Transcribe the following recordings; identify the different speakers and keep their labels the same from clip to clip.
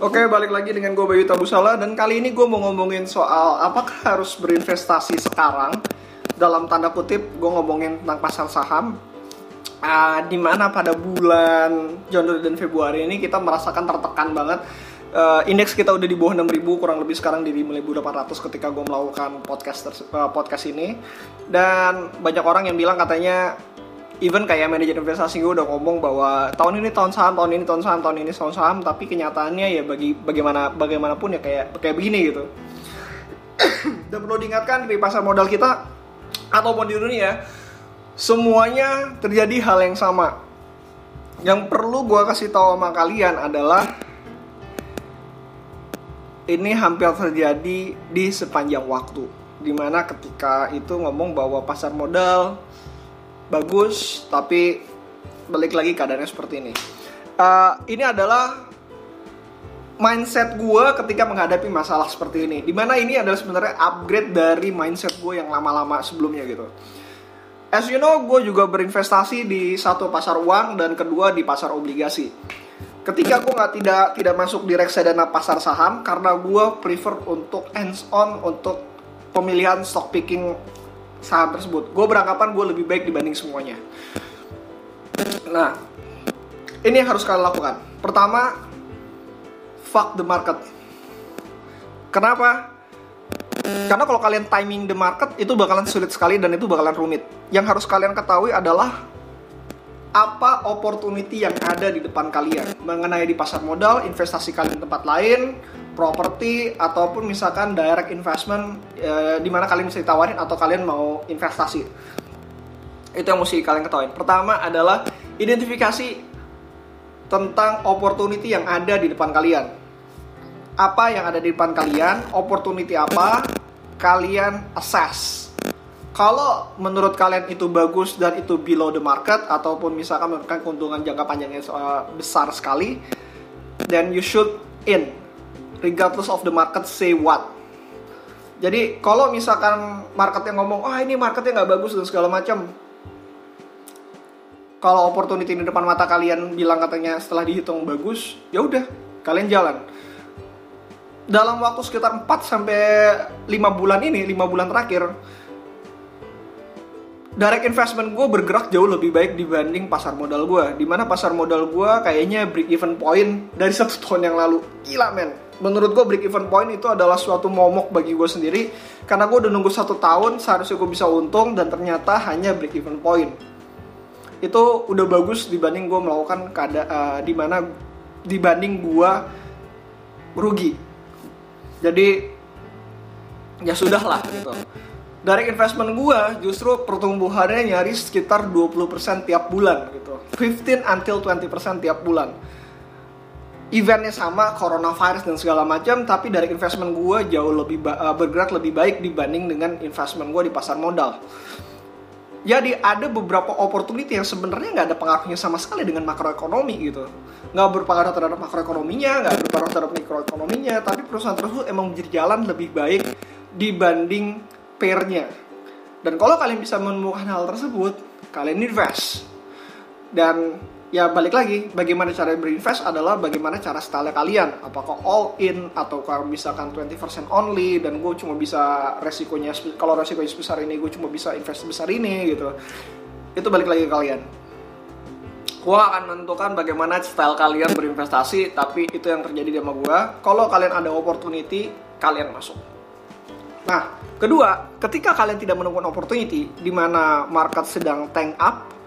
Speaker 1: Oke, balik lagi dengan gue Bayu Tabusala dan kali ini gue mau ngomongin soal apakah harus berinvestasi sekarang? Dalam tanda kutip gue ngomongin tentang pasar saham. Uh, di mana pada bulan Januari dan Februari ini kita merasakan tertekan banget. Uh, indeks kita udah di bawah 6000 kurang lebih sekarang di 5800 ketika gue melakukan podcast uh, podcast ini. Dan banyak orang yang bilang katanya even kayak manajer investasi gue udah ngomong bahwa tahun ini tahun saham, tahun ini tahun saham, tahun ini tahun saham, tapi kenyataannya ya bagi bagaimana bagaimanapun ya kayak kayak begini gitu. Dan perlu diingatkan di pasar modal kita ataupun di dunia semuanya terjadi hal yang sama. Yang perlu gue kasih tahu sama kalian adalah ini hampir terjadi di sepanjang waktu. Di mana ketika itu ngomong bahwa pasar modal bagus tapi balik lagi keadaannya seperti ini. Uh, ini adalah mindset gue ketika menghadapi masalah seperti ini. Di mana ini adalah sebenarnya upgrade dari mindset gue yang lama-lama sebelumnya gitu. As you know gue juga berinvestasi di satu pasar uang dan kedua di pasar obligasi. Ketika gue nggak tidak tidak masuk di reksadana pasar saham karena gue prefer untuk hands on untuk pemilihan stock picking saham tersebut. Gue beranggapan gue lebih baik dibanding semuanya. Nah, ini yang harus kalian lakukan. Pertama, fuck the market. Kenapa? Karena kalau kalian timing the market itu bakalan sulit sekali dan itu bakalan rumit. Yang harus kalian ketahui adalah apa opportunity yang ada di depan kalian mengenai di pasar modal, investasi kalian di tempat lain, properti ataupun misalkan direct investment e, di mana kalian bisa ditawarin atau kalian mau investasi. Itu yang mesti kalian ketahui. Pertama adalah identifikasi tentang opportunity yang ada di depan kalian. Apa yang ada di depan kalian, opportunity apa, kalian assess. Kalau menurut kalian itu bagus dan itu below the market ataupun misalkan memberikan keuntungan jangka panjangnya uh, besar sekali, then you should in regardless of the market say what. Jadi kalau misalkan market yang ngomong, oh ini marketnya nggak bagus dan segala macam, kalau opportunity di depan mata kalian bilang katanya setelah dihitung bagus, ya udah kalian jalan. Dalam waktu sekitar 4 sampai 5 bulan ini, 5 bulan terakhir, direct investment gue bergerak jauh lebih baik dibanding pasar modal gue. Di mana pasar modal gue kayaknya break even point dari satu tahun yang lalu. Gila men menurut gue break even point itu adalah suatu momok bagi gue sendiri. Karena gue udah nunggu satu tahun seharusnya gue bisa untung dan ternyata hanya break even point. Itu udah bagus dibanding gue melakukan kada uh, di mana dibanding gue rugi. Jadi ya sudah lah gitu. Dari investment gue justru pertumbuhannya nyaris sekitar 20% tiap bulan gitu. 15 until 20% tiap bulan eventnya sama coronavirus dan segala macam tapi dari investment gue jauh lebih uh, bergerak lebih baik dibanding dengan investment gue di pasar modal. Jadi ada beberapa opportunity yang sebenarnya nggak ada pengaruhnya sama sekali dengan makroekonomi gitu. Nggak berpengaruh terhadap makroekonominya nggak berpengaruh terhadap mikroekonominya tapi perusahaan tersebut emang berjalan lebih baik dibanding pairnya dan kalau kalian bisa menemukan hal tersebut kalian invest. Dan ya balik lagi. Bagaimana cara berinvest adalah bagaimana cara style kalian. Apakah all in atau kalau misalkan 20% only dan gue cuma bisa resikonya kalau resikonya sebesar ini gue cuma bisa invest sebesar ini gitu. Itu balik lagi ke kalian. Gue akan menentukan bagaimana style kalian berinvestasi tapi itu yang terjadi sama gue kalau kalian ada opportunity kalian masuk. Nah kedua ketika kalian tidak menemukan opportunity di mana market sedang tank up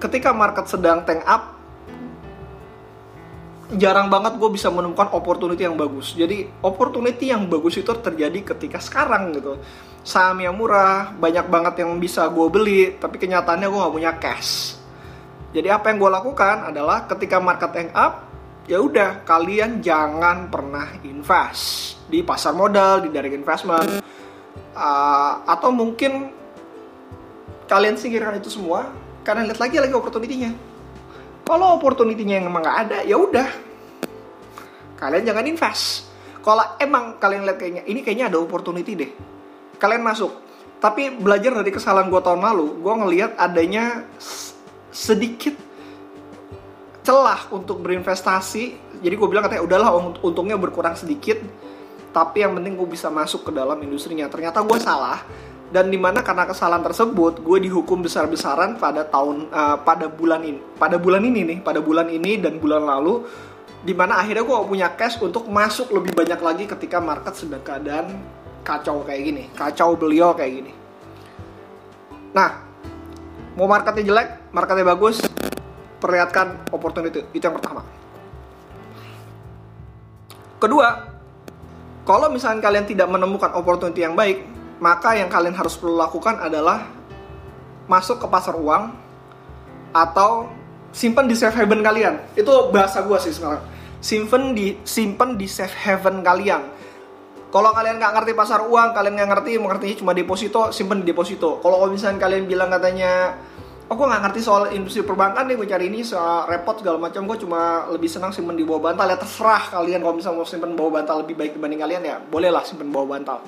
Speaker 1: ketika market sedang tank up jarang banget gue bisa menemukan opportunity yang bagus. Jadi opportunity yang bagus itu terjadi ketika sekarang gitu. Saham yang murah, banyak banget yang bisa gue beli, tapi kenyataannya gue gak punya cash. Jadi apa yang gue lakukan adalah ketika market tank up, ya udah kalian jangan pernah invest di pasar modal, di direct investment, uh, atau mungkin kalian singkirkan itu semua karena lihat lagi lagi opportunity-nya. Kalau opportunity-nya yang emang nggak ada ya udah. Kalian jangan invest. Kalau emang kalian lihat kayaknya ini kayaknya ada opportunity deh. Kalian masuk. Tapi belajar dari kesalahan gue tahun lalu gue ngelihat adanya sedikit celah untuk berinvestasi. Jadi gue bilang katanya udahlah untungnya berkurang sedikit tapi yang penting gue bisa masuk ke dalam industrinya. Ternyata gue salah. Dan di mana karena kesalahan tersebut gue dihukum besar-besaran pada tahun uh, pada bulan ini pada bulan ini nih pada bulan ini dan bulan lalu di mana akhirnya gue punya cash untuk masuk lebih banyak lagi ketika market sedang keadaan kacau kayak gini kacau beliau kayak gini. Nah mau marketnya jelek marketnya bagus perlihatkan opportunity. Itu yang pertama. Kedua kalau misalnya kalian tidak menemukan opportunity yang baik maka yang kalian harus perlu lakukan adalah masuk ke pasar uang atau simpan di safe haven kalian. Itu bahasa gue sih sekarang. Simpan di simpan di safe haven kalian. Kalau kalian nggak ngerti pasar uang, kalian nggak ngerti, mengerti cuma deposito, simpan di deposito. Kalau misalnya kalian bilang katanya, oh gue nggak ngerti soal industri perbankan nih, gue cari ini soal repot segala macam, gue cuma lebih senang simpan di bawah bantal. Ya terserah kalian kalau misalnya mau simpan bawah bantal lebih baik dibanding kalian ya, bolehlah simpan bawah bantal.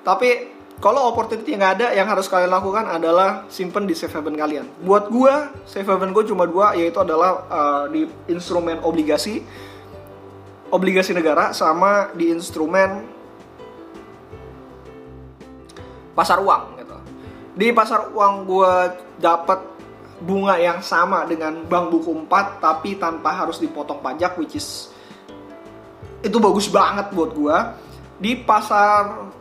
Speaker 1: Tapi kalau opportunity yang ada, yang harus kalian lakukan adalah simpen di safe haven kalian. Buat gue, safe haven gue cuma dua, yaitu adalah uh, di instrumen obligasi, obligasi negara, sama di instrumen pasar uang. Di pasar uang gue dapat bunga yang sama dengan bank buku 4, tapi tanpa harus dipotong pajak, which is itu bagus banget buat gue. Di pasar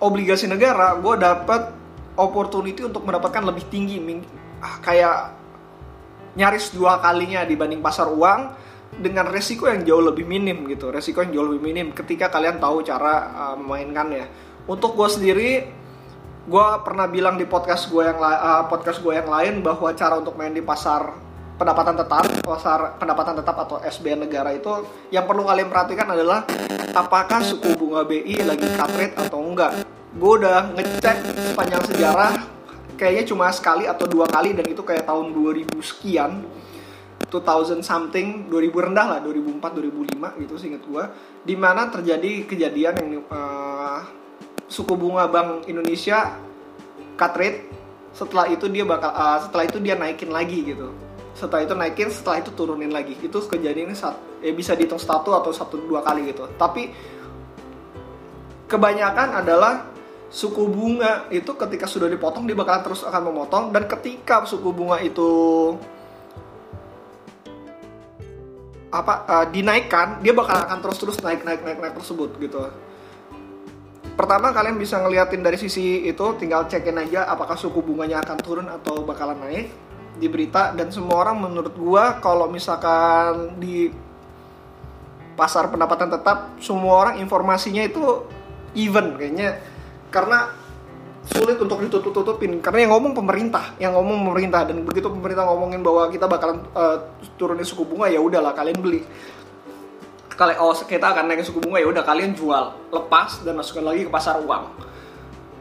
Speaker 1: obligasi negara gue dapat opportunity untuk mendapatkan lebih tinggi ah, kayak nyaris dua kalinya dibanding pasar uang dengan resiko yang jauh lebih minim gitu resiko yang jauh lebih minim ketika kalian tahu cara uh, memainkannya untuk gue sendiri gue pernah bilang di podcast gue yang uh, podcast gue yang lain bahwa cara untuk main di pasar pendapatan tetap pasar pendapatan tetap atau SBN negara itu yang perlu kalian perhatikan adalah apakah suku bunga BI lagi cut rate atau enggak. Gue udah ngecek sepanjang sejarah kayaknya cuma sekali atau dua kali dan itu kayak tahun 2000 sekian 2000 something 2000 rendah lah 2004 2005 gitu seinget gue di mana terjadi kejadian yang uh, suku bunga Bank Indonesia cut rate setelah itu dia bakal uh, setelah itu dia naikin lagi gitu. Setelah itu naikin setelah itu turunin lagi. Itu kejadian ini saat ya bisa dihitung satu atau satu dua kali gitu. Tapi kebanyakan adalah suku bunga itu ketika sudah dipotong dia bakalan terus akan memotong. Dan ketika suku bunga itu apa uh, dinaikkan dia bakal akan terus terus naik naik naik naik tersebut gitu pertama kalian bisa ngeliatin dari sisi itu tinggal cekin aja apakah suku bunganya akan turun atau bakalan naik di berita. Dan semua orang menurut gua kalau misalkan di pasar pendapatan tetap semua orang informasinya itu even kayaknya. Karena sulit untuk ditutup-tutupin. Karena yang ngomong pemerintah yang ngomong pemerintah. Dan begitu pemerintah ngomongin bahwa kita bakalan uh, turunin suku bunga ya udahlah kalian beli kalian oh kita akan naik suku bunga ya udah kalian jual lepas dan masukkan lagi ke pasar uang.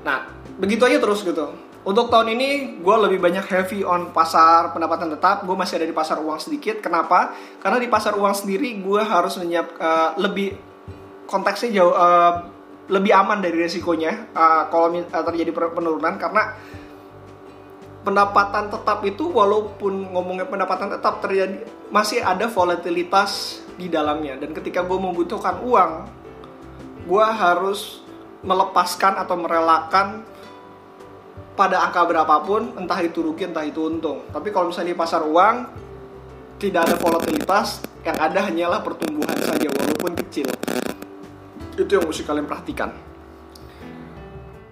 Speaker 1: Nah begitu aja terus gitu. Untuk tahun ini gue lebih banyak heavy on pasar pendapatan tetap. Gue masih ada di pasar uang sedikit. Kenapa? Karena di pasar uang sendiri gue harus menyiap uh, lebih konteksnya jauh uh, lebih aman dari resikonya uh, kalau uh, terjadi penurunan. Karena pendapatan tetap itu walaupun ngomongnya pendapatan tetap terjadi masih ada volatilitas di dalamnya. Dan ketika gue membutuhkan uang gue harus melepaskan atau merelakan pada angka berapapun entah itu rugi entah itu untung. Tapi kalau misalnya di pasar uang tidak ada volatilitas yang ada hanyalah pertumbuhan saja walaupun kecil. Itu yang mesti kalian perhatikan.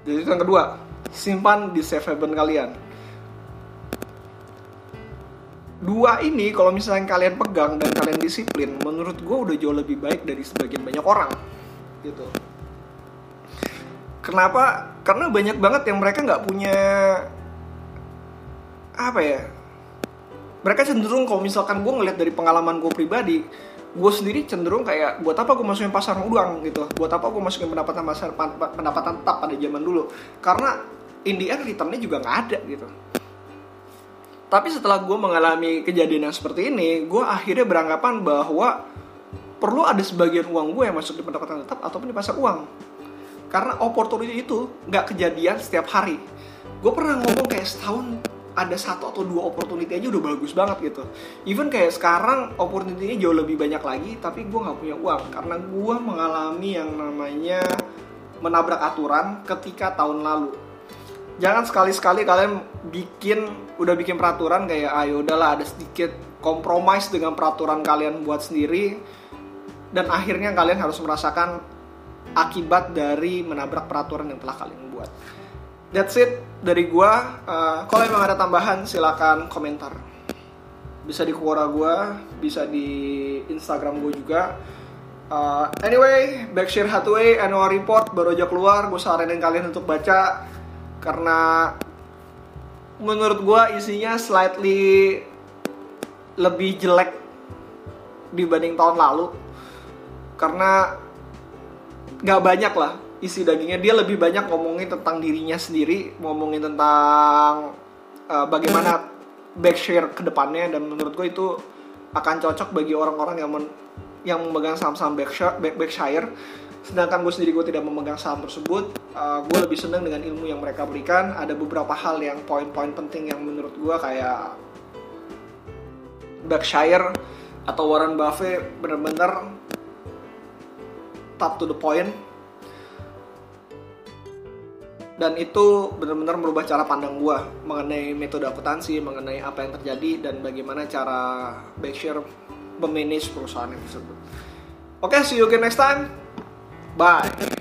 Speaker 1: Jadi itu yang kedua simpan di safe haven kalian dua ini kalau misalnya kalian pegang dan kalian disiplin menurut gue udah jauh lebih baik dari sebagian banyak orang gitu. Kenapa? Karena banyak banget yang mereka nggak punya apa ya mereka cenderung kalau misalkan gue ngeliat dari pengalaman gue pribadi gue sendiri cenderung kayak buat apa gue masukin pasar uang gitu. Buat apa gue masukin pendapatan pasar pendapatan tetap pada zaman dulu? Karena in the end returnnya juga nggak ada gitu tapi setelah gue mengalami kejadian yang seperti ini gue akhirnya beranggapan bahwa perlu ada sebagian uang gue yang masuk di pendapatan tetap ataupun di pasar uang. Karena opportunity itu nggak kejadian setiap hari. Gue pernah ngomong kayak setahun ada satu atau dua opportunity aja udah bagus banget gitu. Even kayak sekarang opportunity-nya jauh lebih banyak lagi tapi gue nggak punya uang. Karena gue mengalami yang namanya menabrak aturan ketika tahun lalu jangan sekali-sekali kalian bikin udah bikin peraturan kayak ayo ah, udahlah ada sedikit kompromis dengan peraturan kalian buat sendiri dan akhirnya kalian harus merasakan akibat dari menabrak peraturan yang telah kalian buat. That's it dari gua. Uh, kalau emang ada tambahan silakan komentar. Bisa di Quora gua, bisa di Instagram gua juga. Uh, anyway, Backshare Hathaway annual report baru aja keluar. Gue saranin kalian untuk baca karena menurut gua isinya slightly lebih jelek dibanding tahun lalu. Karena nggak banyak lah isi dagingnya. Dia lebih banyak ngomongin tentang dirinya sendiri ngomongin tentang uh, bagaimana backshare ke depannya dan menurut gue itu akan cocok bagi orang-orang yang men yang memegang saham-saham Berkshire, Berkshire sedangkan gue sendiri gue tidak memegang saham tersebut uh, gue lebih senang dengan ilmu yang mereka berikan ada beberapa hal yang poin-poin penting yang menurut gue kayak Berkshire atau Warren Buffett bener-bener top to the point dan itu benar-benar merubah cara pandang gue mengenai metode akuntansi, mengenai apa yang terjadi dan bagaimana cara Berkshire memanage perusahaan tersebut. Oke, okay, see you again next time. Bye.